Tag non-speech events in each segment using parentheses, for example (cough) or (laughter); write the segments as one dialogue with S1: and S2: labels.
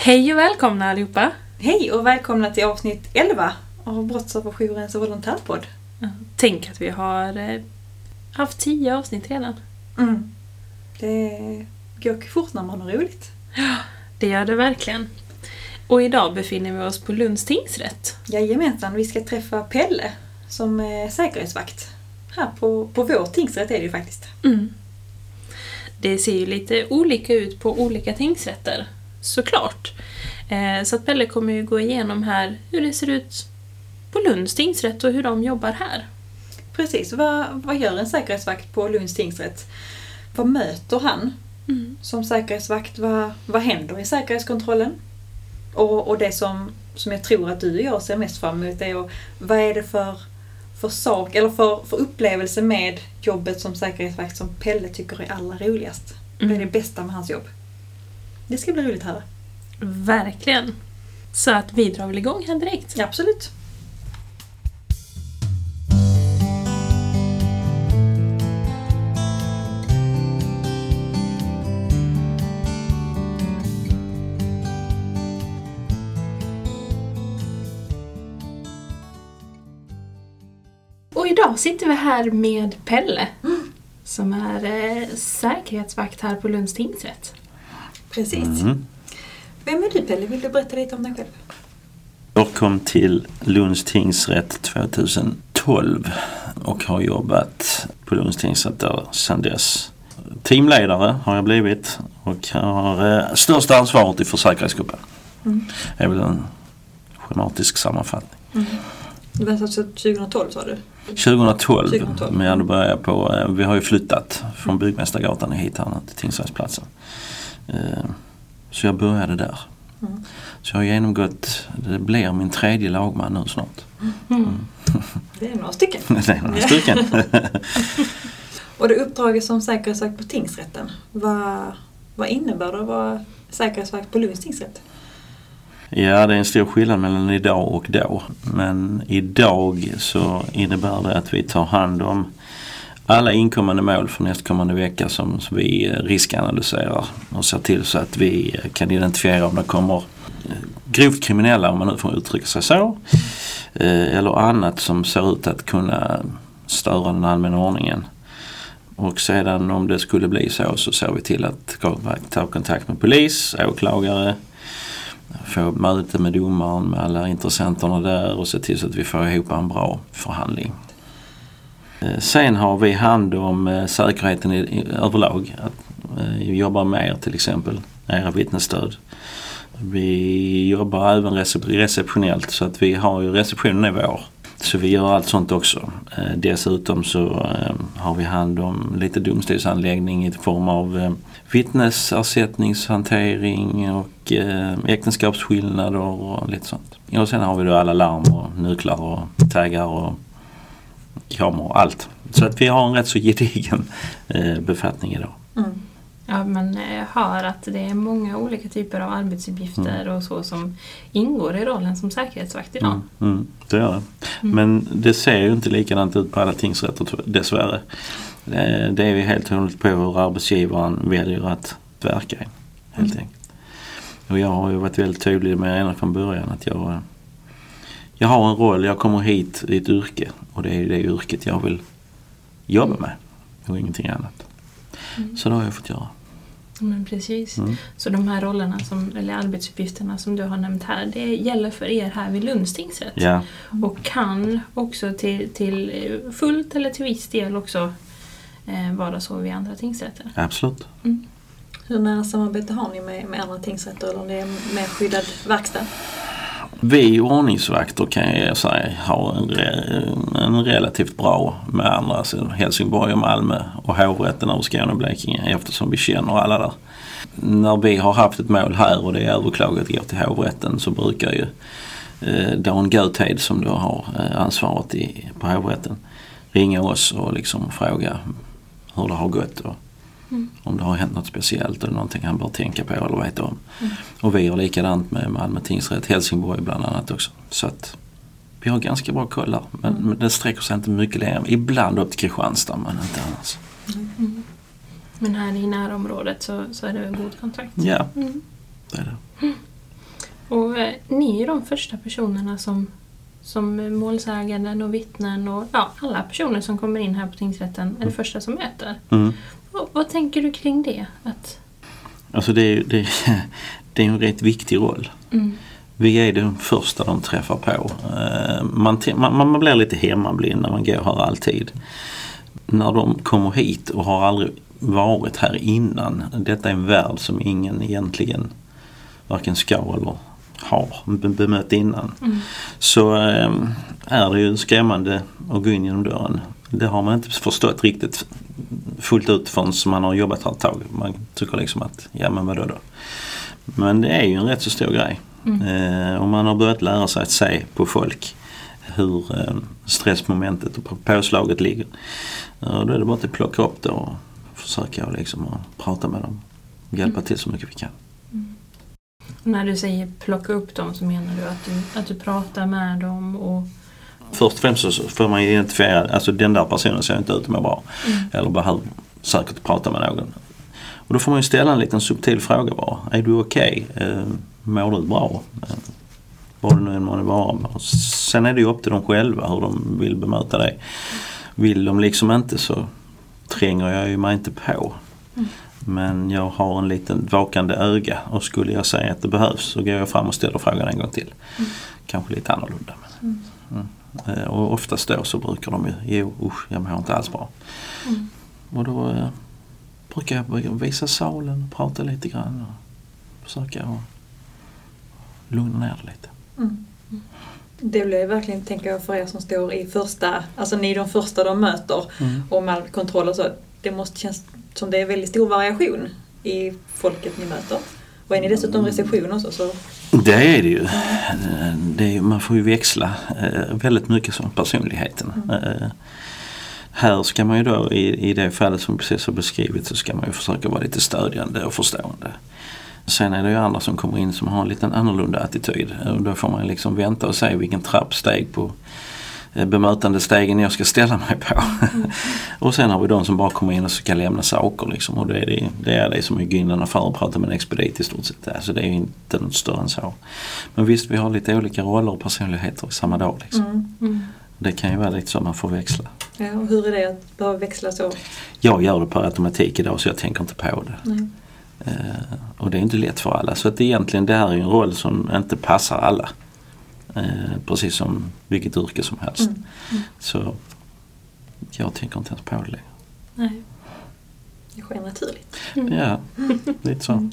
S1: Hej och välkomna allihopa!
S2: Hej och välkomna till avsnitt 11 av Brottsofferjourens volontärpodd.
S1: Tänk att vi har eh, haft tio avsnitt redan.
S2: Mm. Det går fort när man har roligt.
S1: Det gör det verkligen. Och idag befinner vi oss på Lunds tingsrätt.
S2: Jajamensan, vi ska träffa Pelle som är säkerhetsvakt. Här på, på vår tingsrätt är det ju faktiskt.
S1: Mm. Det ser ju lite olika ut på olika tingsrätter, såklart. Eh, Så att Pelle kommer ju gå igenom här hur det ser ut på Lunds tingsrätt och hur de jobbar här.
S2: Precis, vad, vad gör en säkerhetsvakt på Lunds tingsrätt? Vad möter han
S1: Mm.
S2: som säkerhetsvakt? Vad, vad händer i säkerhetskontrollen? Och, och det som, som jag tror att du och jag ser mest fram emot är vad är det för, för sak, eller för, för upplevelse med jobbet som säkerhetsvakt som Pelle tycker är allra roligast? Vad är det bästa med hans jobb? Det ska bli roligt att höra.
S1: Verkligen. Så att vi drar väl igång här direkt.
S2: Ja, absolut.
S1: Och idag sitter vi här med Pelle. Som är eh, säkerhetsvakt här på Lunds tingsrätt.
S2: Precis.
S3: Mm.
S2: Vem är du Pelle? Vill du berätta lite om dig själv?
S3: Jag kom till Lunds tingsrätt 2012 och har jobbat på Lunds tingsrätt där sedan dess. Teamledare har jag blivit och har eh, största ansvaret i säkerhetsgruppen.
S2: Mm.
S3: Det är väl en schematisk sammanfattning.
S2: Det var alltså 2012 sa du?
S3: 2012,
S2: 2012.
S3: men jag började på, eh, vi har ju flyttat från Byggmästargatan hit här till Tingsrättsplatsen. Eh, Så jag började där.
S2: Mm.
S3: Så jag har genomgått, det blir min tredje lagman nu snart.
S1: Mm.
S2: Det är några stycken. (laughs)
S3: Det är några stycken. (laughs)
S2: Och det uppdraget som säkerhetsvakt på tingsrätten, vad, vad innebär det att vara säkerhetsvakt på Lunds tingsrätt?
S3: Ja, det är en stor skillnad mellan idag och då. Men idag så innebär det att vi tar hand om alla inkommande mål för nästkommande vecka som, som vi eh, riskanalyserar och ser till så att vi eh, kan identifiera om det kommer eh, grovt kriminella, om man nu får uttrycka sig så, eller annat som ser ut att kunna störa den allmänna ordningen. Och sedan om det skulle bli så så ser vi till att ta kontakt med polis, åklagare, få möte med domaren med alla intressenterna där och se till så att vi får ihop en bra förhandling. Eh, sen har vi hand om eh, säkerheten i, i, överlag. Att, eh, vi jobbar med er till exempel, era vittnesstöd. Vi jobbar även receptionellt så att vi har ju receptionen är vår. Så vi gör allt sånt också. Eh, Dessutom så eh, har vi hand om lite domstolsanläggning i form av eh, vittnesersättningshantering och eh, äktenskapsskillnader och lite sånt. Och sen har vi då alla larm och nycklar och taggar och kameror och allt. Så att vi har en rätt så gedigen eh, befattning idag.
S2: Mm.
S1: Ja, men eh, jag hör att det är många olika typer av arbetsuppgifter och så som ingår i rollen som säkerhetsvakt idag.
S3: Mm, mm, det gör det.
S1: Mm.
S3: Men det ser ju inte likadant ut på alla tingsrätter dessvärre. Eh, Det är ju helt och hållet på hur arbetsgivaren väljer att verka helt
S2: Mm.
S3: enkelt. Och jag har ju varit väldigt tydlig med ända från början att jag, jag har en roll, jag kommer hit i ett yrke och det är det yrket jag vill jobba med och ingenting annat.
S1: Mm.
S3: Så det har jag fått göra.
S1: Men precis.
S3: Mm.
S1: Så de här rollerna, som, eller arbetsuppgifterna som du har nämnt här, det gäller för er här vid Lunds tingsrätt.
S3: Ja,
S1: Och kan också till, till eh, fullt eller till viss del också eh, vara så vid andra tingsrätter.
S3: absolut.
S2: Hur nära samarbete har ni med, med andra tingsrätter eller om det är mer skyddad verkstad?
S3: Vi ordningsvakter kan jag säga har en, re- en relativt bra med andra, alltså Helsingborg och Malmö och hovrätten över Skåne och Blekinge eftersom vi känner alla där. När vi har haft ett mål här och det är överklagat går till hovrätten så brukar ju eh, Dan Göthed som då har eh, ansvaret i, på hovrätten ringa oss och liksom fråga hur det har gått och
S1: Mm.
S3: om det har hänt något speciellt eller någonting han bör tänka på eller veta om.
S1: Mm.
S3: Och vi har likadant med Malmö tingsrätt, Helsingborg bland annat också. Så att vi har ganska bra koll där. Men,
S1: Mm.
S3: men det sträcker sig inte mycket längre. Ibland upp till Kristianstad men inte annars.
S1: Mm. Men här i närområdet så, så är det en god kontakt.
S3: Ja,
S1: Mm.
S3: det är det.
S1: Och eh, ni är de första personerna som, som målsäganden och vittnen och ja, alla personer som kommer in här på tingsrätten är det första som möter.
S3: Mm.
S1: Vad tänker du kring det? Att,
S3: Alltså det är, det, det är (laughs) en rätt viktig roll.
S1: mm,
S3: Vi är de första de träffar på. Eh, Man, man, man blir lite hemmablind när man går här alltid. När de kommer hit och har aldrig varit här innan. Detta är en värld som ingen egentligen varken ska eller har be- bemött innan.
S1: mm,
S3: Så eh, är det ju skrämmande att gå in genom dörren. Det har man inte förstått riktigt fullt ut förrän man har jobbat här ett tag. Man tycker liksom att, ja men vadå då? Men det är ju en rätt så stor grej.
S1: mm,
S3: Eh, och man har börjat lära sig att se på folk hur eh, stressmomentet och på- påslaget ligger. Och då är det bara att plocka upp det och försöka liksom och prata med dem. Hjälpa till så mycket vi kan.
S1: När du säger plocka upp dem så menar du att du, att du pratar med dem och...
S3: Först och främst så får man identifiera, alltså den där personen ser inte ut att må bra.
S1: Mm.
S3: Eller behöver säkert prata med någon. Och då får man ju ställa en liten subtil fråga bara. Är du okej? Eh, mår du bra? Eh, vad det nu än må vara. Sen är det ju upp till dem själva hur de vill bemöta dig. Vill de liksom inte så tränger jag ju mig inte på.
S1: Mm.
S3: Men jag har en liten vakande öga och skulle jag säga att det behövs så går jag fram och ställer frågan en gång till.
S1: Mm.
S3: Kanske lite annorlunda. Men, mm. Eh, Och oftast då så brukar de ju, jo usch jag mår inte alls bra.
S1: Mm.
S3: Och då eh, brukar jag visa salen och prata lite grann och försöka att lugna ner det lite.
S2: Mm. Det blir verkligen, tänker jag, för er som står i första, alltså ni är de första de möter och med all kontroll och så. Det måste kännas som det är väldigt stor variation i folket ni möter. Och är ni dessutom reception också så
S3: Det är det ju. Eh, Det är, man får ju växla eh, väldigt mycket som personligheten. Eh, här ska man ju då i, i det fallet som precis har beskrivit så ska man ju försöka vara lite stödjande och förstående. Sen är det ju andra som kommer in som har en liten annorlunda attityd. Och då får man liksom vänta och se vilken trappsteg på eh, bemötandestegen jag ska ställa mig på. (laughs) och sen har vi de som bara kommer in och ska lämna saker liksom. Och det är det, det, är det som är in i en affär och prata med en expedit i stort sett. Alltså det är inte något större än så. Men visst, vi har lite olika roller och personligheter i samma dag. Liksom.
S2: mm.
S1: Mm.
S3: Det kan ju vara lite så man får växla.
S2: Ja, och hur är det att behöva växla så?
S3: Jag gör det per automatik idag så jag tänker inte på det.
S2: Nej.
S3: Eh, och det är inte lätt för alla. Så att egentligen det här är en roll som inte passar alla. Eh, precis som vilket yrke som helst.
S2: Mm. Mm.
S3: Så jag tänker inte ens på det längre.
S1: Nej.
S2: Det sker naturligt.
S1: Mm.
S3: Ja, lite så.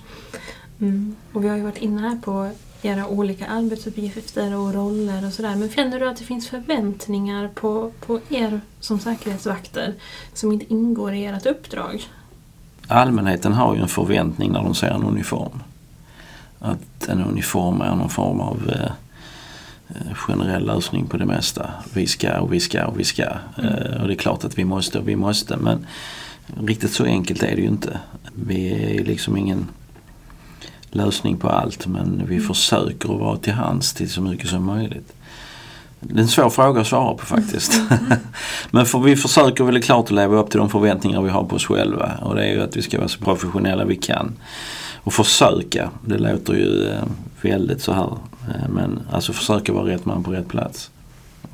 S1: Mm. Och vi har ju varit inne här på era olika arbetsuppgifter och roller och sådär. Men känner du att det finns förväntningar på, på er som säkerhetsvakter som inte ingår i ert uppdrag?
S3: Allmänheten har ju en förväntning när de ser en uniform. Att en uniform är någon form av eh, generell lösning på det mesta. Vi ska och vi ska och vi ska. Eh, och det är klart att vi måste och vi måste men riktigt så enkelt är det ju inte. Vi är liksom ingen lösning på allt men vi försöker att vara till hands till så mycket som möjligt. Det är en svår fråga att svara på faktiskt. (laughs) Men för vi försöker väl klart att leva upp till de förväntningar vi har på oss själva. Och det är ju att vi ska vara så professionella vi kan. Och försöka, det låter ju eh, väldigt så här. Eh, men alltså försöka vara rätt man på rätt plats.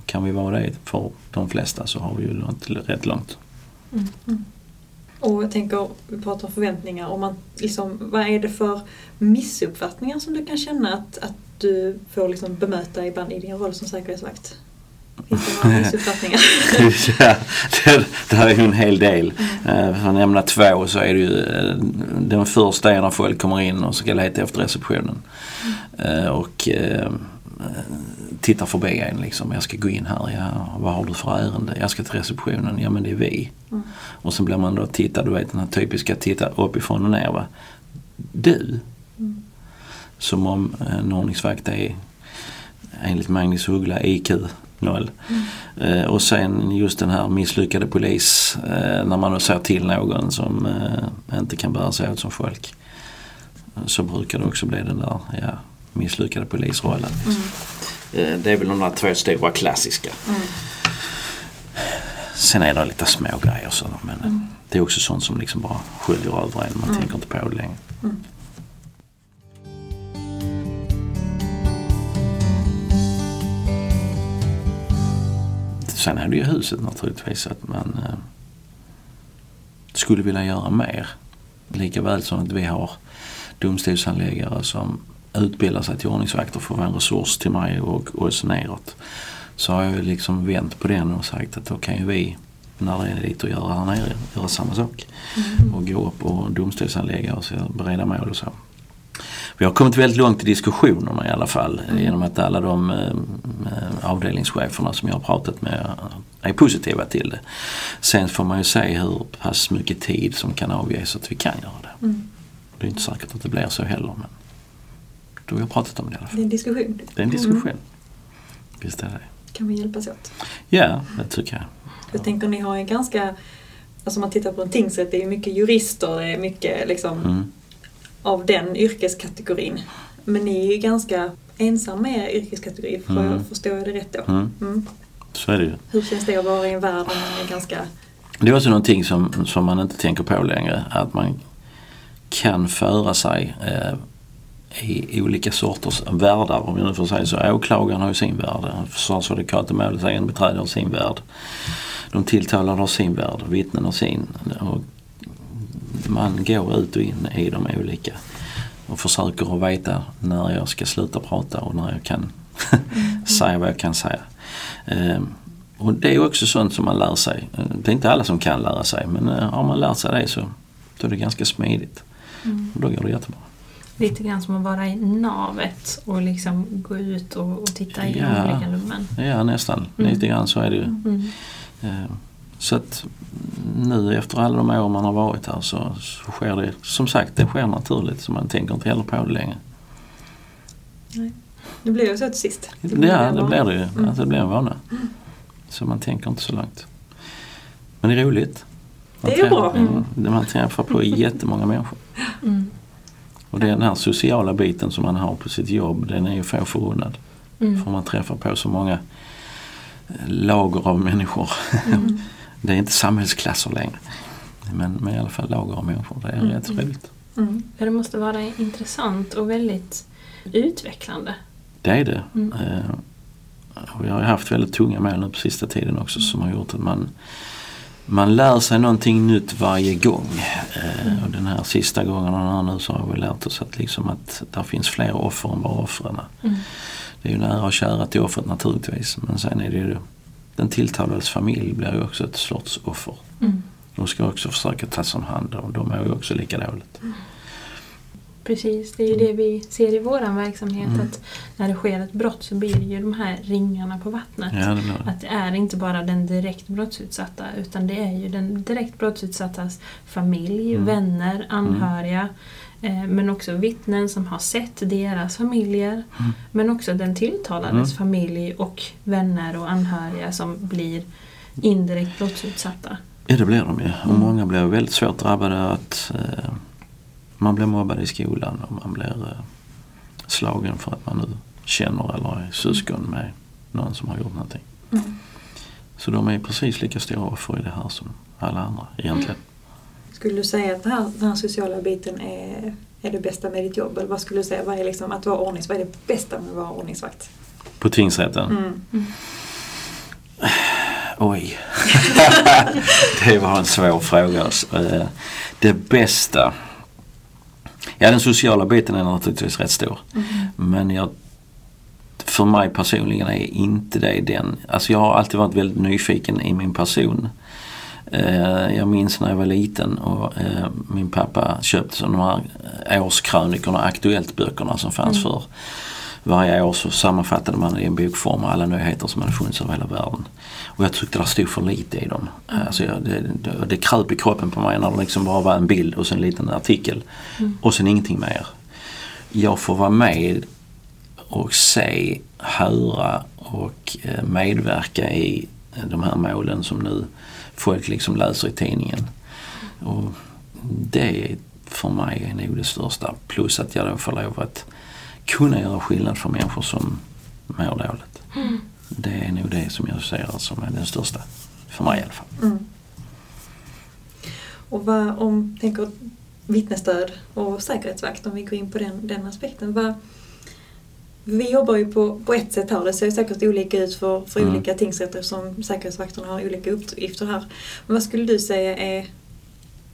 S3: Kan vi vara det för de flesta så har vi ju nått rätt långt.
S1: Mm.
S2: Mm. Och jag tänker, vi pratar om förväntningar. Om man, liksom, vad är det för missuppfattningar som du kan känna att, att du får liksom bemöta ibland i din roll som säkerhetsvakt? Finns det några missuppfattningar? (laughs)
S3: ja, det, det här är ju en hel del. Eh, För att nämna två så är det ju eh, den första är när folk kommer in och ska leta efter receptionen. Eh, Och tittar förbi en liksom. Jag ska gå in här. Ja, vad har du för ärende? Jag ska till receptionen. Ja men det är vi.
S2: Mm.
S3: Och så blir man då titta, du vet den här typiska titta uppifrån och ner va. Du?
S2: Mm.
S3: Som om en ordningsvakt är enligt Magnus Uggla IQ 0. Eh, och sen just den här misslyckade polis eh, när man då ser till någon som eh, inte kan bära sig åt som folk. Så brukar det också bli den där ja, misslyckade polisrollen.
S2: Mm.
S3: Eh, det är väl de där två stora klassiska.
S2: Mm.
S3: Sen är det lite små grejer så men
S2: Mm.
S3: det är också sånt som liksom bara sköljer över en. Man
S2: Mm.
S3: tänker inte på det längre. Sen är det ju huset naturligtvis att man eh, skulle vilja göra mer. Likaväl som att vi har domstolshandläggare som utbildar sig till ordningsvakter för att vara en resurs till mig och oss neråt. Så har jag liksom vänt på den och sagt att då kan ju vi när det är lite att göra här nere göra samma sak.
S2: Mm.
S3: Och gå upp och domstolshandlägga och bereda mål och så. Vi har kommit väldigt långt i diskussionerna i alla fall
S2: Mm.
S3: genom att alla de eh, avdelningscheferna som jag har pratat med är positiva till det. Sen får man ju se hur pass mycket tid som kan avges så att vi kan göra det.
S2: Mm.
S3: Det är inte säkert att det blir så heller men då har vi pratat om det i alla
S2: Det
S3: fall.
S2: är en diskussion.
S3: Det är en diskussion.
S2: Mm.
S3: Visst är det.
S2: Kan vi hjälpas åt?
S3: Ja, det tycker jag.
S2: Jag tänker ni har ju ganska, alltså om man tittar på en tingsrätt, det är mycket jurister, det är mycket liksom
S3: Mm.
S2: Av den yrkeskategorin. Men ni är ju ganska ensamma i er yrkeskategori, får
S3: Mm.
S2: jag, förstår jag det rätt då?
S3: Mm.
S2: Mm.
S3: Så är det ju.
S2: Hur känns det att vara i en värld där man är ganska...
S3: Det är också någonting som, som man inte tänker på längre. Att man kan föra sig eh, i olika sorters världar om jag nu får säga så. Åklagaren har ju sin värld. Försvarsadvokaten, målsäganden, beträdare har sin värld. De tilltalade har sin värld. Vittnen har sin. Och man går ut och in i de olika. Och försöker att veta när jag ska sluta prata och när jag kan (laughs) säga vad jag kan säga. Ehm, och det är också sånt som man lär sig. Det är inte alla som kan lära sig men eh, har man lärt sig det så då är det ganska smidigt. Och då går det jättebra.
S1: Lite grann som att vara i navet och liksom gå ut och, och titta i
S3: Ja.
S1: olika rummen.
S3: Ja nästan,
S1: Mm.
S3: lite grann så är det ju.
S1: Mm.
S3: Så att nu efter alla de år man har varit här så, så sker det, som sagt det sker naturligt så man tänker inte heller på det längre.
S2: Det blev ju så till sist.
S3: Ja det blir det ju,
S2: Mm.
S3: alltså, det blir en vana. Så man tänker inte så långt. Men det är roligt. Man
S2: Det är
S3: träffar-
S2: bra.
S3: Mm. Man träffar på jättemånga människor.
S1: Mm.
S3: Och den här sociala biten som man har på sitt jobb den är ju få förunnad.
S1: Mm.
S3: För man träffar på så många eh, lager av människor.
S1: Mm.
S3: Det är inte samhällsklasser längre. Men, men i alla fall lager av människor. Det är
S1: Mm.
S3: rätt roligt.
S2: Mm.
S1: Ja, det måste vara intressant och väldigt utvecklande.
S3: Det är det.
S1: Mm.
S3: Och jag har haft väldigt tunga mål nu på sista tiden också som har gjort att man man lär sig någonting nytt varje gång. Eh, och den här sista gången den här nu så har vi lärt oss att, liksom att där finns fler offer än bara offren.
S1: Mm.
S3: Det är ju nära och kära till offret naturligtvis men sen är det ju den tilltalades familj blir ju också ett sorts offer.
S1: Mm.
S3: De ska också försöka tas om hand och de mår ju också lika dåligt.
S1: Precis, det är ju det vi ser i vår verksamhet
S3: Mm.
S1: att när det sker ett brott så blir det ju de här ringarna på vattnet.
S3: Ja, det det.
S1: Att det är inte bara den direkt brottsutsatta utan det är ju den direkt brottsutsattes familj,
S3: Mm.
S1: vänner, anhöriga. Eh, men också vittnen som har sett deras familjer.
S3: Mm.
S1: Men också den tilltalades
S3: Mm.
S1: familj och vänner och anhöriga som blir indirekt brottsutsatta.
S3: Ja det blir de ju. Och
S1: Mm.
S3: många blir väldigt svårt drabbade att eh, man blir mobbad i skolan och man blir eh, slagen för att man nu känner eller är syskon med någon som har gjort någonting.
S2: Mm.
S3: Så de är precis lika stora offer i det här som alla andra egentligen.
S2: Skulle du säga att den här, den här sociala biten är, är det bästa med ditt jobb? Eller vad skulle du säga, vad är liksom att vara ordnings, vad är det bästa med att vara ordningsvakt?
S3: På tingsrätten.
S2: Mm. (sighs)
S3: Oj. (laughs) det var en svår fråga. alltså. Eh, Det bästa. Ja den sociala biten är naturligtvis rätt stor.
S2: Mm.
S3: Men jag, för mig personligen är inte det den. Alltså jag har alltid varit väldigt nyfiken i min person. Eh, Jag minns när jag var liten och eh, min pappa köpte så de här eh, årskrönikorna, Aktuellt-böckerna som fanns
S1: Mm.
S3: för varje år så sammanfattade man i en bokform alla nyheter som hade funnits över hela världen. Och jag tyckte det stod för lite i dem. Alltså jag, det, det, det kröp i kroppen på mig när det liksom bara var en bild och så en liten artikel.
S1: Mm.
S3: Och sen ingenting mer. Jag får vara med och se, höra och medverka i de här målen som nu folk liksom läser i tidningen. Och det är för mig är nog det största. Plus att jag då får lov att kunna göra skillnad för människor som mår dåligt.
S1: Mm.
S3: Det är nog det som jag ser som är den största. För mig i alla fall.
S2: Mm. Och vad, om tänker vittnesstöd och säkerhetsvakt, om vi går in på den, den aspekten. Vad, vi jobbar ju på, på ett sätt här. Det ser säkert olika ut för, för
S3: Mm.
S2: olika tingsrätter som säkerhetsvakterna har olika uppgifter här. Men vad skulle du säga är,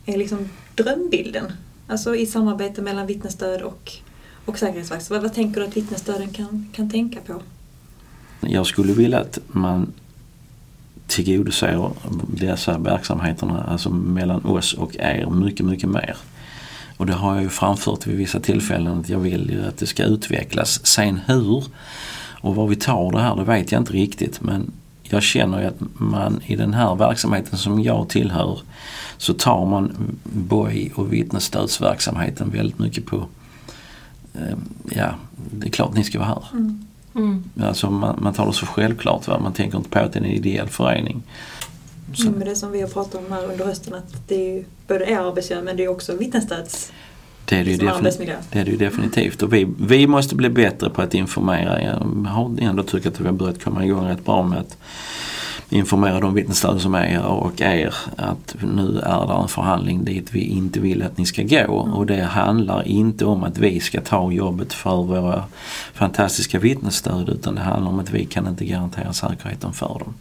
S2: är liksom drömbilden? Alltså i samarbete mellan vittnesstöd och, och säkerhetsvakt. Vad, vad tänker du att vittnesstöden kan, kan tänka på?
S3: Jag skulle vilja att man tillgodoser dessa verksamheterna, alltså mellan oss och er, mycket, mycket mer. Och det har jag ju framfört vid vissa tillfällen att jag vill ju att det ska utvecklas. Sen hur och var vi tar det här, det vet jag inte riktigt. Men jag känner ju att man i den här verksamheten som jag tillhör så tar man BOJ och vittnesstödsverksamheten väldigt mycket på eh, Ja, det är klart ni ska vara här.
S1: Mm.
S3: Alltså man, man tar det så självklart. Va? Man tänker inte på att det är en ideell förening. Så,
S2: Mm, med det som vi har pratat om här under hösten att det är ju både er arbetsmiljö men det är också vittnesstöds
S3: det, är det, ju
S2: liksom
S3: defini- det är det ju definitivt. Och vi, vi måste bli bättre på att informera. Jag har ändå tyckt att vi har börjat komma igång rätt bra med att informera de vittnesstöd som är och er att nu är det en förhandling dit vi inte vill att ni ska gå. Och det handlar inte om att vi ska ta jobbet för våra fantastiska vittnesstöd utan det handlar om att vi kan inte garantera säkerheten för dem.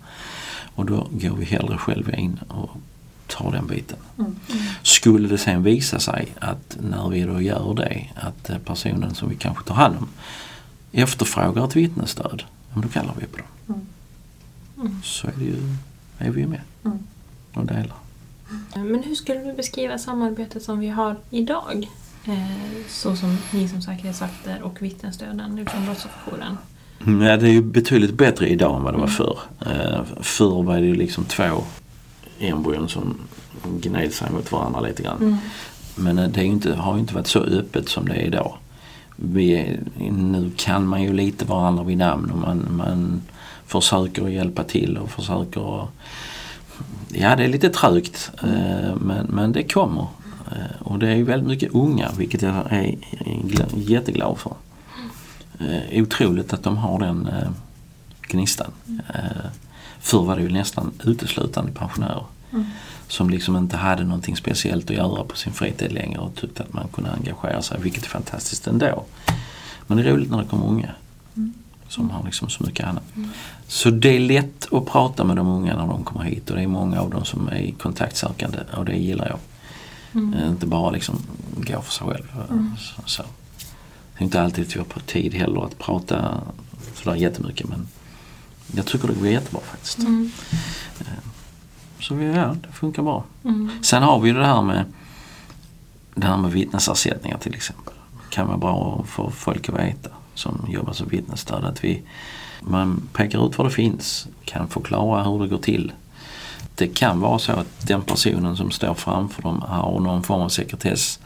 S3: Och då går vi hellre själva in och tar den biten.
S2: Mm.
S3: Skulle det sen visa sig att när vi då gör det att personen som vi kanske tar hand om efterfrågar ett vittnesstöd, då kallar vi på dem.
S2: Mm.
S1: Mm.
S3: Så är, det ju, är vi ju med
S2: Mm.
S3: och delar.
S1: Men hur skulle du beskriva samarbetet som vi har idag? Eh, så som ni som säkerhetsvakter och vittnesstöden utifrån brottsofferjouren.
S3: Mm, Ja, det är ju betydligt bättre idag än vad det var
S1: Mm.
S3: förr. Eh, förr var det ju liksom två embryon som gned sig mot varandra lite grann.
S2: Mm.
S3: Men eh, det inte, har ju inte varit så öppet som det är idag. Vi nu kan man ju lite varandra vid namn och man, man försöker att hjälpa till och försöker att... Ja, det är lite trögt eh, men, men det kommer. Eh, Och det är ju väldigt mycket unga vilket jag är gl- jätteglad för. Eh, Otroligt att de har den eh, gnistan. Eh, Förr var det ju nästan uteslutande pensionärer
S2: Mm.
S3: som liksom inte hade någonting speciellt att göra på sin fritid längre och tyckte att man kunde engagera sig, vilket är fantastiskt ändå. Men det är roligt när det kommer unga
S2: Mm.
S3: som har liksom så mycket annat. Så det är lätt att prata med de unga när de kommer hit och det är många av dem som är kontaktsökande och det gillar jag.
S1: Mm.
S3: Eh, Inte bara liksom gå för sig själv. Så, så. Det är inte alltid att vi har tid heller att prata sådär jättemycket men jag tycker det går jättebra faktiskt.
S1: Mm.
S3: Så vi, ja, det funkar bra.
S1: Mm.
S3: Sen har vi ju det här med det här med vittnesersättningar till exempel. kan vara bra för folk att veta som jobbar som vittnesstöd. Att vi, man pekar ut var det finns, kan förklara hur det går till. Det kan vara så att den personen som står framför dem har någon form av sekretess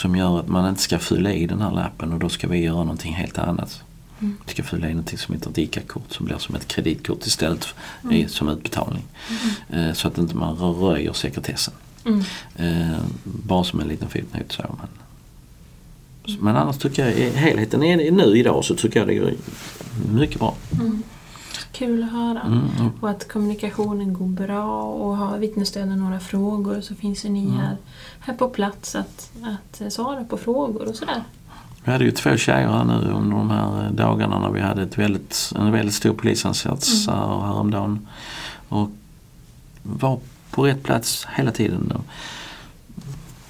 S3: som gör att man inte ska fylla i den här lappen och då ska vi göra någonting helt annat.
S1: Mm.
S3: Vi ska fylla i någonting som heter ett ICA-kort som blir som ett kreditkort istället i, som utbetalning. Eh, så att inte man röjer sekretessen.
S1: Mm.
S3: Eh, bara som en liten fotnot så. Men, men annars tycker jag helheten är nu idag så tycker jag det går mycket bra.
S1: Mm. Kul att höra.
S3: Mm.
S1: Och att kommunikationen går bra och har vittnesstöden några frågor så finns det ni
S3: Mm.
S1: här, här på plats att, att eh, svara på frågor och sådär.
S3: Vi hade ju två tjejer här nu under de här eh, dagarna när vi hade ett väldigt, en väldigt stor polisinsats
S1: Mm.
S3: här häromdagen. Och var på rätt plats hela tiden. Och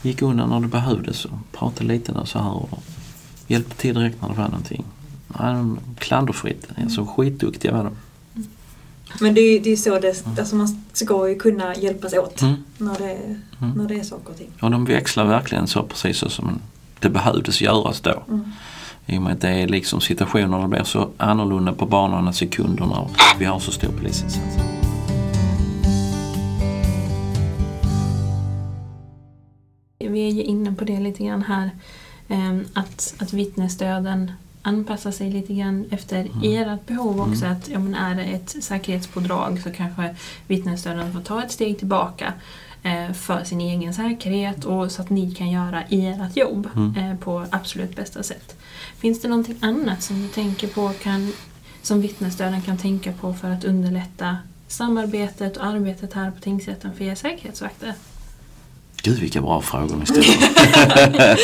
S3: gick undan när det behövdes och pratade lite och så här. Och hjälpte till direkt när det var någonting. Klanderfritt. Alltså skitduktiga var de.
S2: Men det är ju så det, alltså man ska ju kunna hjälpas åt
S3: Mm.
S2: när, det,
S3: Mm.
S2: när det är saker och ting.
S3: Och de växlar verkligen så precis så som det behövdes göras då.
S2: Mm.
S3: I och med att det är liksom situationerna blir så annorlunda på banorna sekunderna och vi har så stor polisinsats.
S1: Vi är ju inne på det lite grann här. ehm, Att, att vittnesstöden anpassar sig lite grann efter ert behov också. Att ja, men är det ett säkerhetspådrag så kanske vittnesstöden får ta ett steg tillbaka eh, för sin egen säkerhet och så att ni kan göra ert jobb
S3: Mm.
S1: eh, på absolut bästa sätt. Finns det någonting annat som du tänker på kan, som vittnesstöden kan tänka på för att underlätta samarbetet och arbetet här på tingsrätten för er säkerhetsvakter?
S3: Gud vilka bra frågor ni ställer.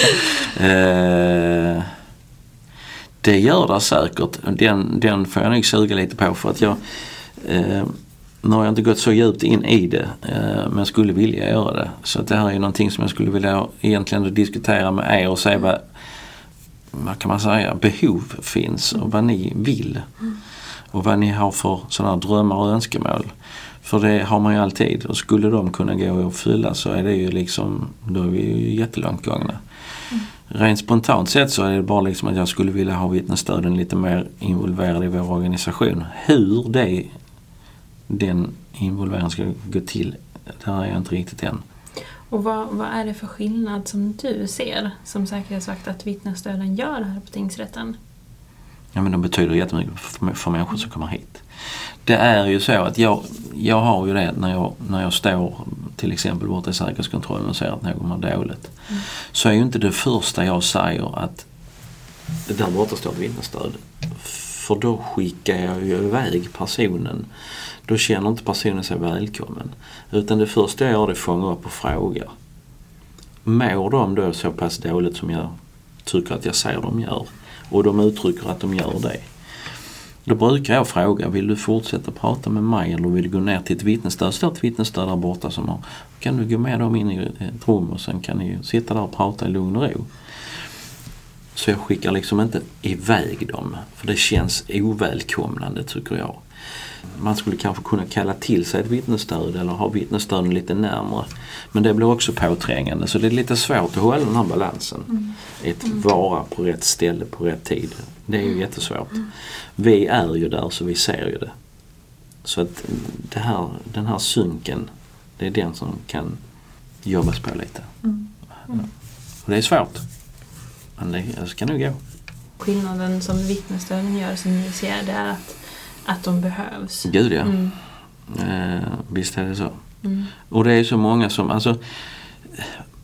S3: (laughs) (laughs) eh, det gör det säkert. Den, den får jag nog suga lite på för att jag eh, nu har jag inte gått så djupt in i det eh, men jag skulle vilja göra det. Så att det här är någonting som jag skulle vilja egentligen diskutera med er och se vad, vad kan man säga, behov finns och vad ni vill. Och vad ni har för sådana drömmar och önskemål. För det har man ju alltid och skulle de kunna gå att fylla så är det ju liksom, då är vi ju jättelångt gångna. Rent spontant sett så är det bara liksom att jag skulle vilja ha vittnesstöden lite mer involverade i vår organisation. Hur det, den involveringen ska gå till, där är jag inte riktigt än.
S1: Och vad, vad är det för skillnad som du ser som säkerhetsvakt att vittnesstöden gör här på tingsrätten?
S3: Ja men de betyder jättemycket för, för människor som kommer hit. Det är ju så att jag, jag har ju det när jag, när jag står till exempel borta i säkerhetskontrollen och ser att någon mår dåligt. Mm. Så är ju inte det första jag säger att det där borta står ett vittnesstöd. För då skickar jag ju iväg personen. Då känner inte personen sig välkommen. Utan det första jag gör är att fånga upp och fråga. Mår de då så pass dåligt som jag tycker att jag ser de gör? Och de uttrycker att de gör det. Då brukar jag fråga, vill du fortsätta prata med mig eller vill du gå ner till ett vittnesstöd? Det står ett vittnesstöd där borta som har, kan du gå med dem in i eh, ett rum och sen kan ni sitta där och prata i lugn och ro. Så jag skickar liksom inte iväg dem, för det känns ovälkomnande tycker jag. Man skulle kanske kunna kalla till sig ett vittnesstöd eller ha vittnesstöden lite närmre. Men det blir också påträngande så det är lite svårt att hålla den här balansen. Mm. Ett mm. vara på rätt ställe på rätt tid. Det är ju jättesvårt. Mm. Vi är ju där så vi ser ju det. Så att det här, den här synken, det är den som kan jobbas på lite. Mm. Mm. Och det är svårt. Men det ska nog gå.
S1: Skillnaden som vittnesstöden gör som ni ser det är att, att de behövs.
S3: Gud ja. Mm. Eh, visst är det så. Mm. Och det är så många som, alltså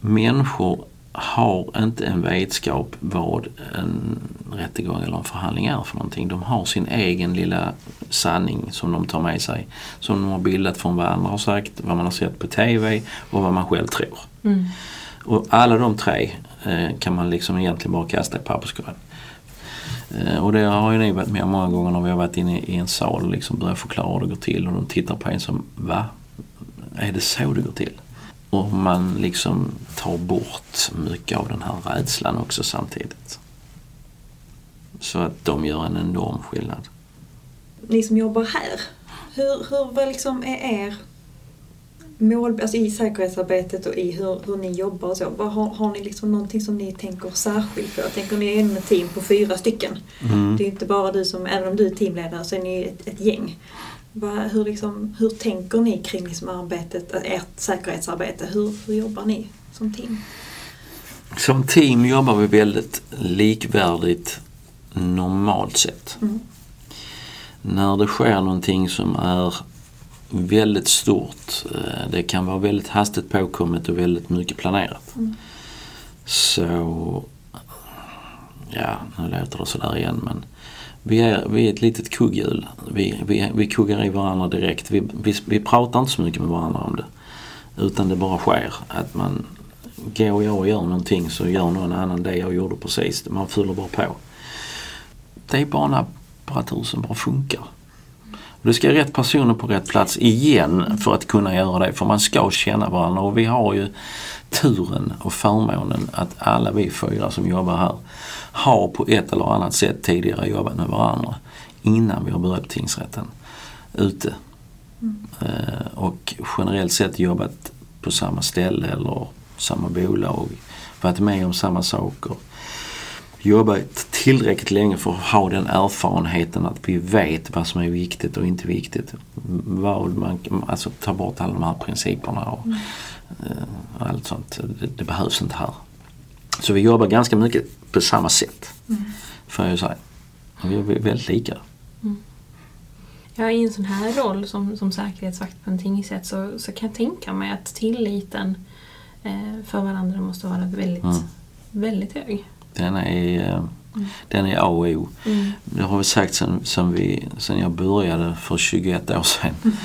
S3: människor har inte en vetskap vad en rättegång eller en förhandling är för någonting. De har sin egen lilla sanning som de tar med sig. Som de har bildat från vad andra har sagt, vad man har sett på TV och vad man själv tror. Mm. Och alla de tre eh, kan man liksom egentligen bara kasta i papperskorgen. Eh, och det har ju ni varit med många gånger när vi har varit inne i en sal och liksom börjat förklara hur det går till och de tittar på en som Va? Är det så det går till? Och man liksom tar bort mycket av den här rädslan också samtidigt. Så att de gör en enorm skillnad.
S2: Ni som jobbar här, hur, hur vad liksom är er mål, alltså i säkerhetsarbetet och i hur, hur ni jobbar och så. Vad, har, har ni liksom någonting som ni tänker särskilt på? tänker ni är ett team på fyra stycken. Mm. Det är inte bara du som, även om du är teamledare så är ni ett, ett gäng. Hur, liksom, hur tänker ni kring liksom arbetet, ert säkerhetsarbete? Hur, hur jobbar ni som team?
S3: Som team jobbar vi väldigt likvärdigt normalt sett. Mm. När det sker någonting som är väldigt stort, eh, det kan vara väldigt hastigt påkommet och väldigt mycket planerat. Mm. Så, ja nu låter det sådär igen men vi är, vi är ett litet kugghjul. Vi, vi, vi kuggar i varandra direkt. Vi, vi, vi pratar inte så mycket med varandra om det. Utan det bara sker. Att man går jag och gör någonting så gör någon annan det jag gjorde precis. Man fyller bara på. Det är bara en apparatur som bara funkar. Det ska rätt personer på rätt plats igen för att kunna göra det. För man ska känna varandra och vi har ju turen och förmånen att alla vi fyra som jobbar här har på ett eller annat sätt tidigare jobbat med varandra innan vi har börjat tingsrätten ute. Mm. Eh, och generellt sett jobbat på samma ställe eller samma bolag, varit med om samma saker. Jobbat tillräckligt länge för att ha den erfarenheten att vi vet vad som är viktigt och inte viktigt. Vad man, alltså ta bort alla de här principerna och, mm. allt sånt. Det, det behövs inte här. Så vi jobbar ganska mycket på samma sätt. Mm. Får jag säga. Vi är väldigt lika. Mm.
S1: Ja, i en sån här roll som, som säkerhetsvakt på en tingsrätt så, så kan jag tänka mig att tilliten eh, för varandra måste vara väldigt, mm. väldigt hög.
S3: Den är, eh, mm. den är A och O. Mm. Det har vi sagt sen, sen, vi, sen jag började för 21 år sedan. Mm.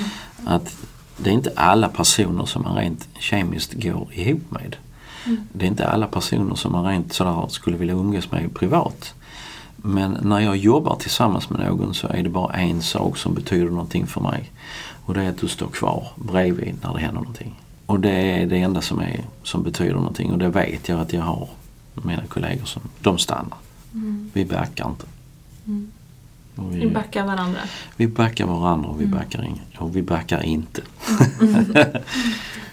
S3: Att det är inte alla personer som man rent kemiskt går ihop med. Det är inte alla personer som man rent sådär skulle vilja umgås med privat. Men när jag jobbar tillsammans med någon så är det bara en sak som betyder någonting för mig. Och det är att du står kvar bredvid när det händer någonting. Och det är det enda som, är, som betyder någonting och det vet jag att jag har mina kollegor som de stannar.
S1: Mm.
S3: Vi backar inte.
S1: Mm.
S3: Och
S1: Vi backar varandra.
S3: vi backar varandra och vi,
S1: Mm.
S3: backar, in, och vi backar inte.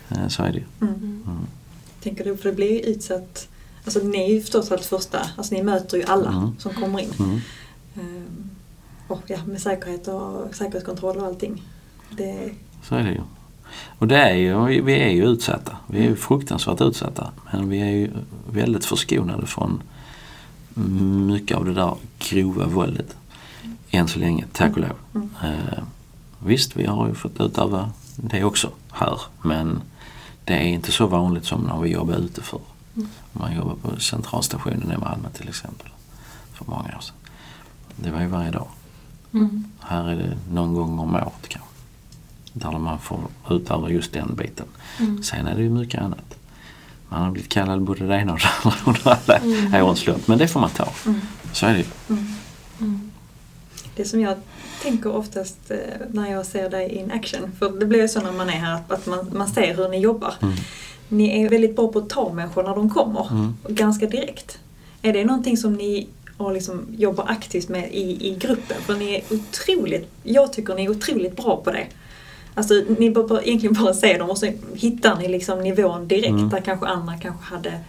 S3: Eh, (laughs) så är det.
S2: Mm.
S3: Mm.
S2: Tänker du, för det blir ju utsatt, alltså ni är ju förstås allt första, alltså ni möter ju alla
S3: Mm.
S2: som kommer in.
S3: Mm.
S2: Ehm, och ja, med säkerhet och säkerhetskontroll och allting. Det,
S3: Så är det ju. Och det är ju, vi är ju utsatta. Vi är ju fruktansvärt utsatta. Men vi är ju väldigt förskonade från mycket av det där grova våldet. Än så länge, tack och lov.
S2: Mm.
S3: Eh, visst, vi har ju fått utöva det också här. Men det är inte så vanligt som när vi jobbar ute för.
S1: Mm.
S3: Man jobbar på centralstationen i Malmö till exempel. För många år sedan. Det var ju varje dag.
S1: Mm.
S3: Här är det någon gång om året kanske. Där man får utöva just den biten.
S1: Mm.
S3: Sen är det ju mycket annat. Man har blivit kallad både det ena och det andra under alla
S1: Mm.
S3: årens lopp. Men det får man ta.
S2: mm.
S3: Så är det ju.
S2: Mm.
S1: Mm.
S2: Det som jag tänker oftast eh, när jag ser dig in action, för det blir ju så när man är här att, man, man ser hur ni jobbar.
S3: Mm.
S2: Ni är väldigt bra på att ta människor när de kommer,
S3: Mm.
S2: och ganska direkt. Är det någonting som ni har liksom jobbar aktivt med i, i gruppen? För ni är otroligt, jag tycker ni är otroligt bra på det. Alltså ni bara, egentligen bara se dem och så hittar ni liksom nivån direkt
S3: Mm.
S2: där kanske andra kanske hade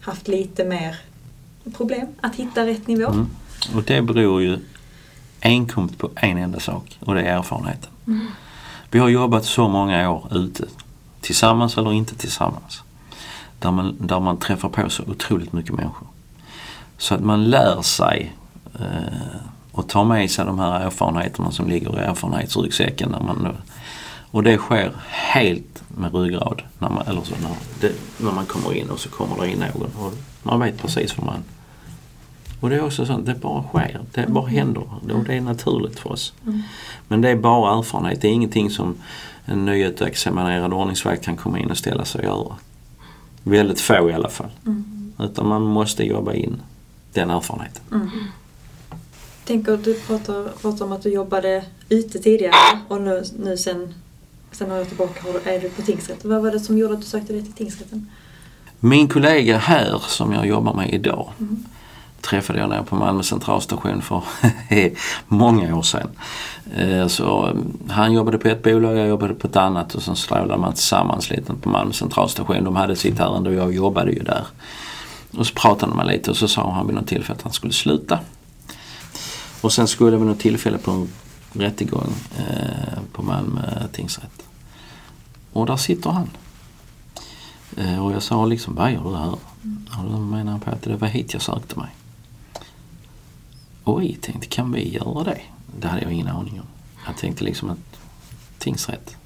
S2: haft lite mer problem att hitta rätt nivå.
S3: Mm. Och det beror ju enkomt på en enda sak och det är erfarenheten.
S1: Mm.
S3: Vi har jobbat så många år ute. Tillsammans eller inte tillsammans. Där man, där man träffar på så otroligt mycket människor. Så att man lär sig eh, och tar med sig de här erfarenheterna som ligger i erfarenhetsryggsäcken. När man, och det sker helt med ryggrad när man, eller så, när, det, när man kommer in och så kommer det in någon. Och man vet precis vad man... Och det är också sånt, det bara sker. Det bara händer. Och det är naturligt för oss.
S2: Mm.
S3: Men det är bara erfarenhet. Det är ingenting som en nyutexaminerad ordningsvakt kan komma in och ställa sig och göra. Väldigt få i alla fall.
S2: Mm.
S3: Utan man måste jobba in den erfarenheten.
S2: Mm. Tänker, du pratar, pratar om att du jobbade ute tidigare och nu, nu sen, sen några år tillbaka är du på tingsrätten. Vad var det som gjorde att du sökte dig till tingsrätten?
S3: Min kollega här som jag jobbar med idag
S2: Mm.
S3: träffade jag nere på Malmö centralstation för (laughs) många år sedan. Eh, Så eh, han jobbade på ett bolag, jag jobbade på ett annat och sen strålade man tillsammans lite på Malmö centralstation. De hade sitt ärende och jag jobbade ju där. Och så pratade man lite och så sa han vid något tillfälle att han skulle sluta. Och sen skulle vid något tillfälle på en rättegång eh, på Malmö tingsrätt. Och där sitter han. Eh, och jag sa liksom, vad gör du här? Och då menar han på att det var hit jag sökte mig. Oj, tänkte kan vi göra det? Det hade jag ingen aning om. Jag tänkte liksom att tingsrätt,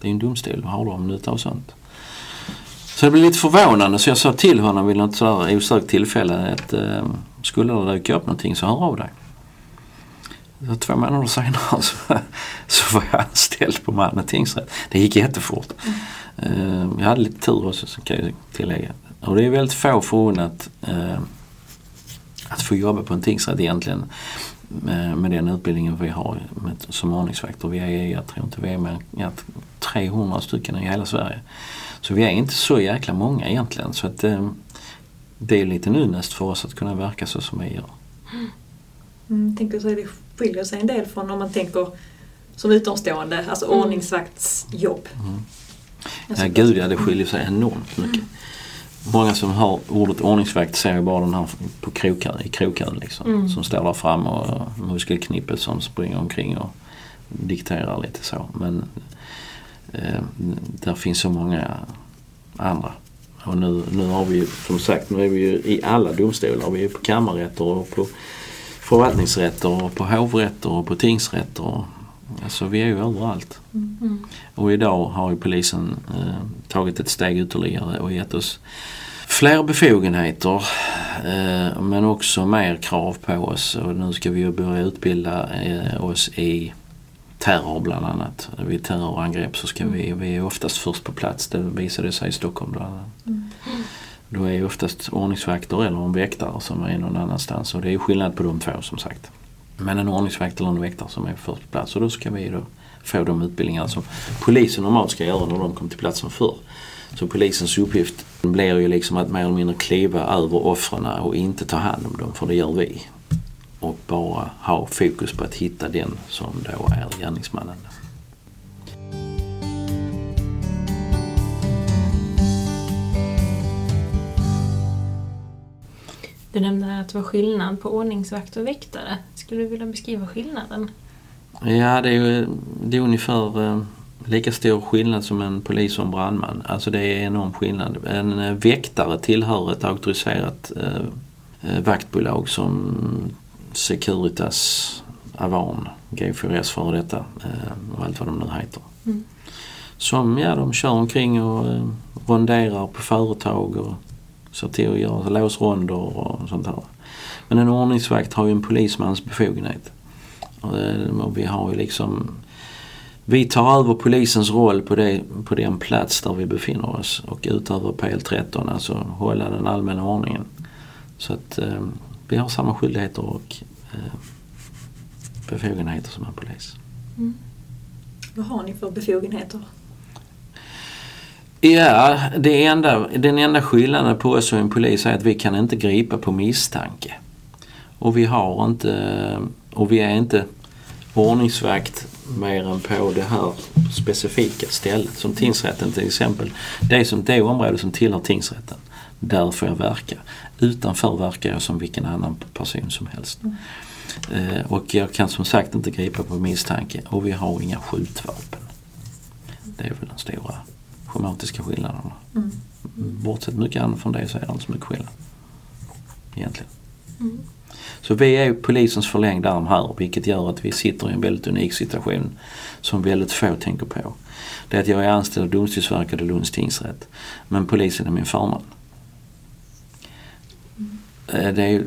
S3: det är ju en domstol, vad har de nytta av sånt? Så jag blev lite förvånande så jag sa till honom vid något sådär osökt tillfälle att eh, skulle det dyka upp någonting så hör av dig. Två månader senare (laughs) så, så var jag anställd på Malmö tingsrätt. Det gick jättefort. Mm. jag hade lite tur också så kan jag tillägga. Och det är väldigt få förunnat ehm, att få jobba på en tingsrätt egentligen med, med den utbildningen vi har med, som ordningsvakter. Vi är, jag tror inte vi är mer än 300 stycken i hela Sverige. Så vi är inte så jäkla många egentligen. Så att eh, det är lite unnäst för oss att kunna verka så som vi gör.
S2: Mm, tänker så är det skiljer sig en del från om man tänker som utomstående, alltså
S1: Mm.
S2: ordningsvaktsjobb.
S3: Mm.
S2: Alltså,
S3: Ja gud ja, det skiljer sig enormt mycket. Många som har ordet ordningsvakt ser ju bara den här på krokön, i krokön liksom.
S1: Mm.
S3: Som står där fram och muskelknippet som springer omkring och dikterar lite så. Men eh, där finns så många andra. Och nu, nu har vi ju som sagt, nu är vi ju i alla domstolar. Vi är på kammarrätter och på förvaltningsrätter och på hovrätter och på tingsrätter. Och, alltså vi är ju överallt.
S1: Mm.
S3: Och idag har ju polisen eh, tagit ett steg ytterligare och gett oss fler befogenheter eh, men också mer krav på oss. Och nu ska vi ju börja utbilda eh, oss i terror bland annat. Vid terrorangrepp så ska vi, vi är oftast först på plats. Det visade sig i Stockholm bland annat.
S2: Mm.
S3: Då är ju oftast ordningsvakter eller en väktare som är någon annanstans och det är skillnad på de två som sagt. Men en ordningsvakt eller en väktare som är först på plats och då ska vi då få de utbildningar som polisen normalt ska göra när de kom till platsen förr. Så polisens uppgift blir ju liksom att mer eller mindre kliva över offren och inte ta hand om dem, för det gör vi. Och bara ha fokus på att hitta den som då är gärningsmannen.
S1: Du nämnde att det var skillnad på ordningsvakt och väktare. Skulle du vilja beskriva skillnaden?
S3: Ja, det är ju det är ungefär eh, lika stor skillnad som en polis och en brandman. Alltså det är enorm skillnad. En eh, väktare tillhör ett auktoriserat eh, eh vaktbolag som Securitas, Avan, G4S före detta och allt vad de nu heter.
S1: Mm.
S3: Som, ja de kör omkring och ronderar på företag och ser till att göra låsronder och sånt här. Men en ordningsvakt har ju en polismans befogenhet. Och, eh, och vi har ju liksom vi tar över polisens roll på, det, på den plats där vi befinner oss och utöver PL13, alltså hålla den allmänna ordningen. Så att eh, vi har samma skyldigheter och eh, befogenheter som en polis.
S2: Mm. Vad har ni för befogenheter?
S3: Ja, det enda, den enda skillnaden på oss och en polis är att vi kan inte gripa på misstanke. Och vi har inte, och vi är inte ordningsvakt mer än på det här specifika stället. Som tingsrätten till exempel. Det är som det område som tillhör tingsrätten. Där får jag verka. Utanför verkar jag som vilken annan person som helst. Mm. Och jag kan som sagt inte gripa på misstanke och vi har inga skjutvapen. Det är väl den stora schematiska skillnaderna. Mm. Bortsett mycket annat från det så är det inte så mycket skillnad. Egentligen. Mm. Så vi är polisens förlängda arm här vilket gör att vi sitter i en väldigt unik situation som väldigt få tänker på. Det är att jag är anställd av Domstolsverket och Lunds tingsrätt. Men polisen är min förman. Mm. Det är,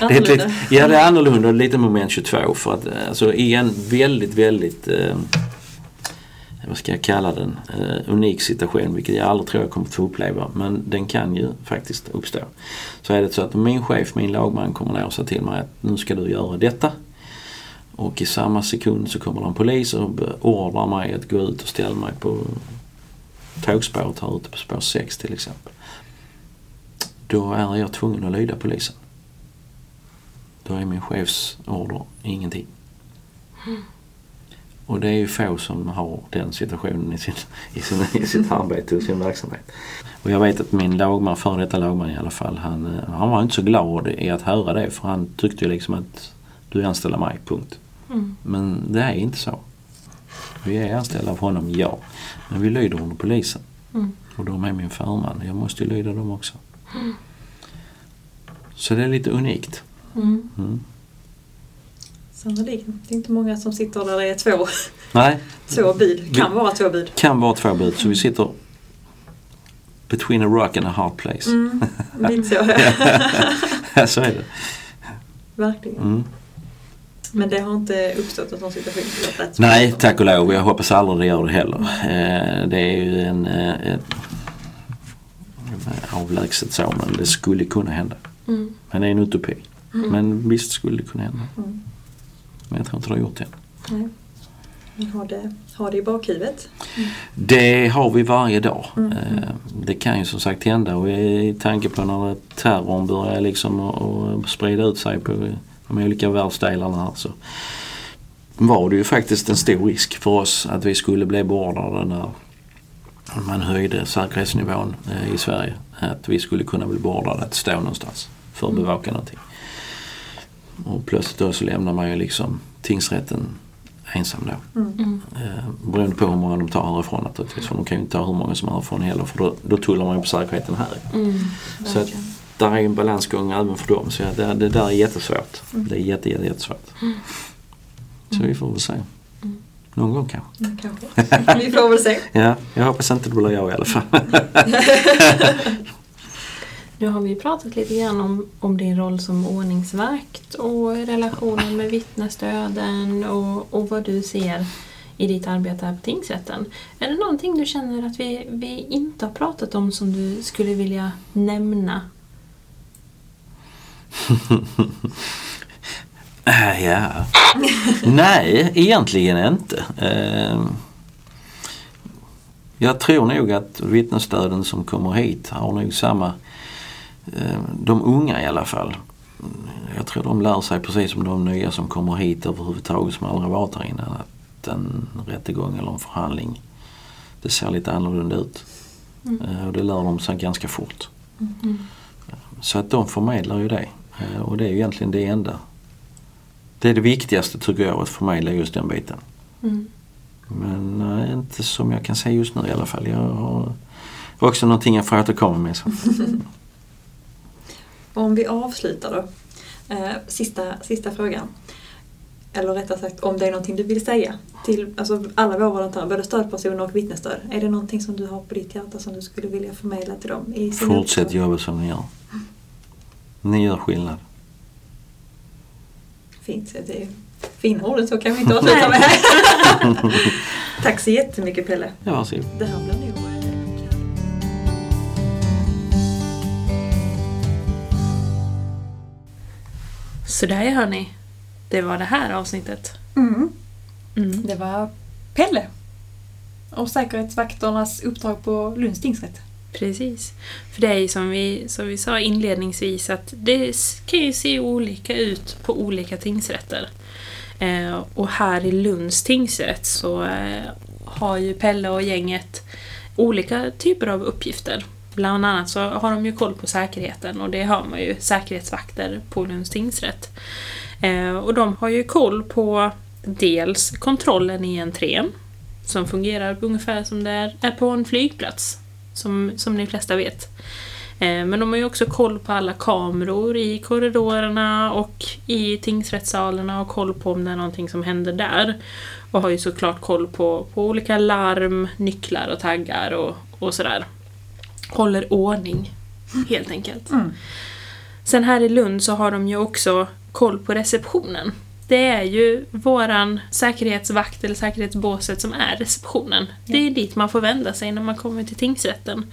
S3: (laughs) det är lite, ja det är annorlunda och lite moment 22 för att alltså i en väldigt väldigt eh, vad ska jag kalla den, eh, unik situation vilket jag aldrig tror jag kommer att få uppleva men den kan ju faktiskt uppstå. Så är det så att min chef, min lagman kommer ner och säger till mig att nu ska du göra detta. Och i samma sekund så kommer det en polis och beordrar mig att gå ut och ställa mig på tågspåret här ute på spår 6 till exempel. Då är jag tvungen att lyda polisen. Då är min chefs order ingenting. Mm. Och det är ju få som har den situationen i, sin, i, sin, i sitt arbete och sin verksamhet. Och jag vet att min lagman, före detta lagman i alla fall, han, eh, han var inte så glad i att höra det för han tyckte ju liksom att du är anställd av mig, punkt. Mm. Men det är inte så. Vi är anställda av honom, ja. Men vi lyder under polisen. Mm. Och de är min förman. Jag måste ju lyda dem också. Mm. Så det är lite unikt.
S2: Sannolikt. Det är inte många som sitter där det är två,
S3: Nej. (laughs)
S2: två bud. Kan vara två bud.
S3: Kan vara två bud. Så vi sitter between a rock and a hard place.
S2: Mm, (laughs) lite så.
S3: ja, så är det.
S2: Verkligen. Mm. Men det har inte uppstått någon situation?
S3: Nej, tack och lov. Jag hoppas aldrig det gör det heller. Eh, det är ju en, eh, ett avlägset så men det skulle kunna hända. Mm. Men det är en utopi. Mm. Men visst skulle det kunna hända. Mm. Men jag tror inte det har gjort det.
S2: Nej. Har det, har det i bakhuvudet?
S3: Mm. Det har vi varje dag. Mm. Eh, det kan ju som sagt hända och i tanke på när terrorn börjar liksom att sprida ut sig på de olika världsdelarna här så var det ju faktiskt en stor risk för oss att vi skulle bli beordrade när man höjde säkerhetsnivån eh, i Sverige. Att vi skulle kunna bli beordrade att stå någonstans för att mm. bevaka någonting. Och plötsligt då så lämnar man ju liksom tingsrätten ensam då. Mm. Eh, beroende på hur många de tar härifrån naturligtvis. För de kan ju inte ta hur många som är härifrån heller för då, då tullar man ju på säkerheten här. Mm, så att, där är en balansgång även för dem. Så det, det där är jättesvårt. Mm. Det är jätte, jätte, jättesvårt. Mm. Så vi får väl se. Mm. Någon gång kanske.
S2: Mm, kanske. (laughs) Vi får väl se.
S3: ja, jag hoppas inte det blir jag i alla fall. (laughs)
S1: Nu har vi pratat lite grann om, om din roll som ordningsvakt och relationen med vittnesstöden och, och vad du ser i ditt arbete här på tingsrätten. Är det någonting du känner att vi, vi inte har pratat om som du skulle vilja nämna? (laughs)
S3: Äh, ja. Nej, egentligen inte. Uh, jag tror nog att vittnesstöden som kommer hit har nog samma, de unga i alla fall. Jag tror de lär sig precis som de nya som kommer hit överhuvudtaget som aldrig varit här innan att en rättegång eller en förhandling det ser lite annorlunda ut.
S1: Mm.
S3: Eh, Och det lär de sig ganska fort.
S1: Mm.
S3: Så att de förmedlar ju det. Eh, Och det är ju egentligen det enda. Det är det viktigaste tycker jag att förmedla just den biten.
S1: Mm.
S3: Men nej, inte som jag kan säga just nu i alla fall. Jag har också någonting jag får återkomma med. Så. (laughs)
S2: Om vi avslutar då. Eh, sista, sista frågan. Eller rättare sagt om det är någonting du vill säga till alltså alla våra volontärer, både stödpersoner och vittnesstöd. Är det någonting som du har på ditt hjärta som du skulle vilja förmedla till dem? I sin
S3: Fortsätt jobba som ni gör. Ni gör skillnad.
S2: Fint. Det är fina ord, så kan vi inte (laughs) avsluta med. (laughs) Tack så jättemycket Pelle.
S3: Ja, varsågod.
S2: Det här blir nog... eh,
S1: Så där hör ni. Det var det här avsnittet.
S2: Mm.
S1: Mm.
S2: Det var Pelle. Och säkerhetsvakternas uppdrag på Lunds tingsrätt.
S1: Precis. För det är ju som vi, som vi sa inledningsvis att det kan ju se olika ut på olika tingsrätter. Eh, och här i Lunds tingsrätt så eh, har ju Pelle och gänget olika typer av uppgifter. Bland annat så har de ju koll på säkerheten och det har man ju säkerhetsvakter på Lunds tingsrätt. Eh, och de har ju koll på dels kontrollen i entrén som fungerar ungefär som det är- är på en flygplats som, som de flesta vet. Eh, Men de har ju också koll på alla kameror i korridorerna och i tingsrättssalarna och koll på om det är någonting som händer där. Och har ju såklart koll på, på olika larm, nycklar och taggar och, och sådär. Håller ordning, helt enkelt.
S2: Mm.
S1: Sen här i Lund så har de ju också koll på receptionen. Det är ju våran säkerhetsvakt eller säkerhetsbåset som är receptionen. Det är dit man får vända sig när man kommer till tingsrätten.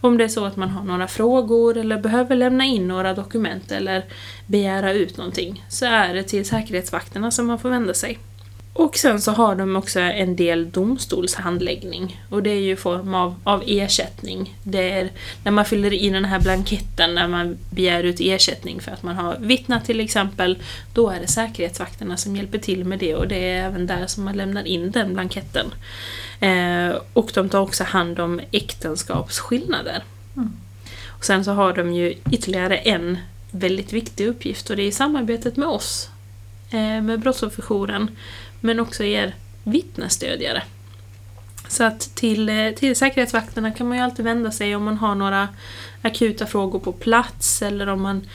S1: Om det är så att man har några frågor eller behöver lämna in några dokument eller begära ut någonting så är det till säkerhetsvakterna som man får vända sig. Och sen så har de också en del domstolshandläggning och det är ju form av, av ersättning. Det är när man fyller i den här blanketten när man begär ut ersättning för att man har vittnat till exempel, då är det säkerhetsvakterna som hjälper till med det och det är även där som man lämnar in den blanketten. Eh, och de tar också hand om äktenskapsskillnader.
S2: Mm.
S1: Och sen så har de ju ytterligare en väldigt viktig uppgift och det är samarbetet med oss, eh, med Brottsofferjouren, men också er vittnesstödjare. Så att till, eh, till säkerhetsvakterna kan man ju alltid vända sig om man har några akuta frågor på plats eller om, man,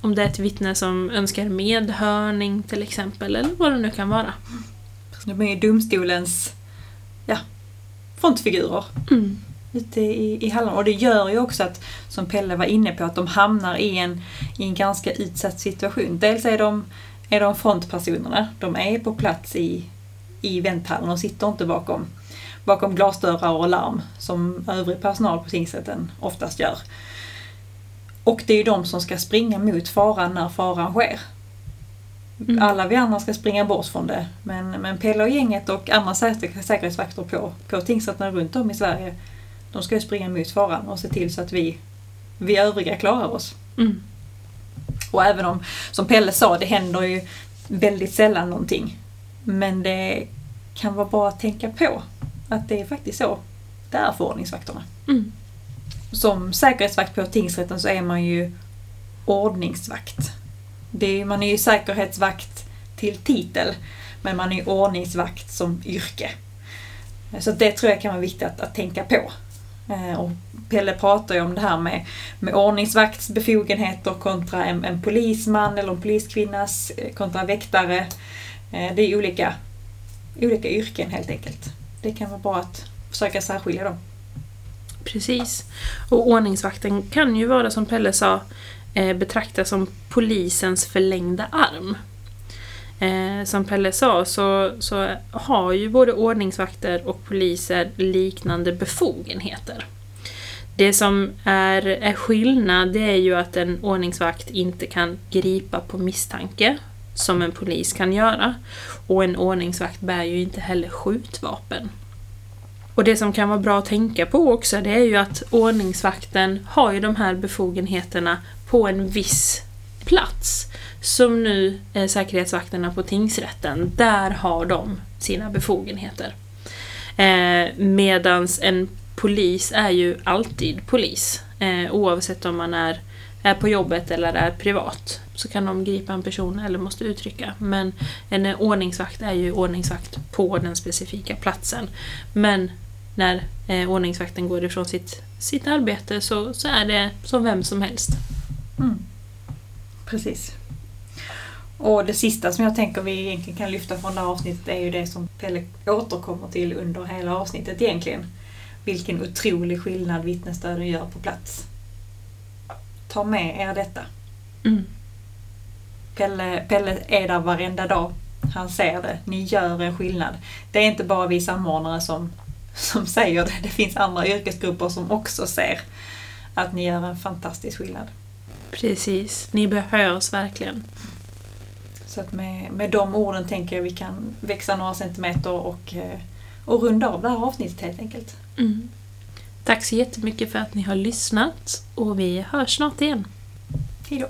S1: om det är ett vittne som önskar medhörning till exempel, eller vad det nu kan vara.
S2: De är ju domstolens ja, frontfigurer
S1: Mm.
S2: ute i, i Halland. Och det gör ju också att, som Pelle var inne på, att de hamnar i en, i en ganska utsatt situation. Dels är de, är de frontpersonerna, de är på plats i, i vänthallen och sitter inte bakom, bakom glasdörrar och larm som övrig personal på tingsrätten oftast gör. Och det är ju de som ska springa mot faran när faran sker.
S1: Mm.
S2: Alla vi andra ska springa bort från det. Men, men Pelle och gänget och andra säker- säkerhetsvakter på, på tingsrätterna runt om i Sverige, de ska ju springa mot faran och se till så att vi, vi övriga klarar oss.
S1: Mm.
S2: Och även om, som Pelle sa, det händer ju väldigt sällan någonting. Men det kan vara bra att tänka på att det är faktiskt så det är för ordningsvakterna.
S1: Mm.
S2: Som säkerhetsvakt på tingsrätten så är man ju ordningsvakt. Det är, man är ju säkerhetsvakt till titel, men man är ordningsvakt som yrke. Så det tror jag kan vara viktigt att, att tänka på. Eh, och Pelle pratar ju om det här med, med ordningsvaktsbefogenheter kontra en, en polisman eller en poliskvinnas eh, kontra väktare. Eh, det är olika, olika yrken helt enkelt. Det kan vara bra att försöka särskilja dem.
S1: Precis. Och ordningsvakten kan ju vara, som Pelle sa, betraktas som polisens förlängda arm. Eh, som Pelle sa så, så har ju både ordningsvakter och poliser liknande befogenheter. Det som är, är skillnad det är ju att en ordningsvakt inte kan gripa på misstanke som en polis kan göra. Och en ordningsvakt bär ju inte heller skjutvapen. Och det som kan vara bra att tänka på också det är ju att ordningsvakten har ju de här befogenheterna på en viss plats. Som nu är säkerhetsvakterna på tingsrätten, där har de sina befogenheter. Eh, medans en polis är ju alltid polis. Eh, oavsett om man är, är på jobbet eller är privat. Så kan de gripa en person eller måste uttrycka. Men en ordningsvakt är ju ordningsvakt på den specifika platsen. Men när eh, ordningsvakten går ifrån sitt, sitt arbete så, så är det som vem som helst.
S2: Mm. Precis. Och det sista som jag tänker vi egentligen kan lyfta från det här avsnittet är ju det som Pelle återkommer till under hela avsnittet egentligen. Vilken otrolig skillnad vittnesstöden gör på plats. Ta med er detta.
S1: Mm.
S2: Pelle, Pelle är där varenda dag. Han ser det. Ni gör en skillnad. Det är inte bara vi samordnare som, som säger det. Det finns andra yrkesgrupper som också ser att ni gör en fantastisk skillnad.
S1: Precis, ni behövs verkligen.
S2: Så att med, med de orden tänker jag vi kan växa några centimeter och, eh, och runda av det här avsnittet helt enkelt.
S1: Mm. Tack så jättemycket för att ni har lyssnat och vi hörs snart igen.
S2: Hejdå!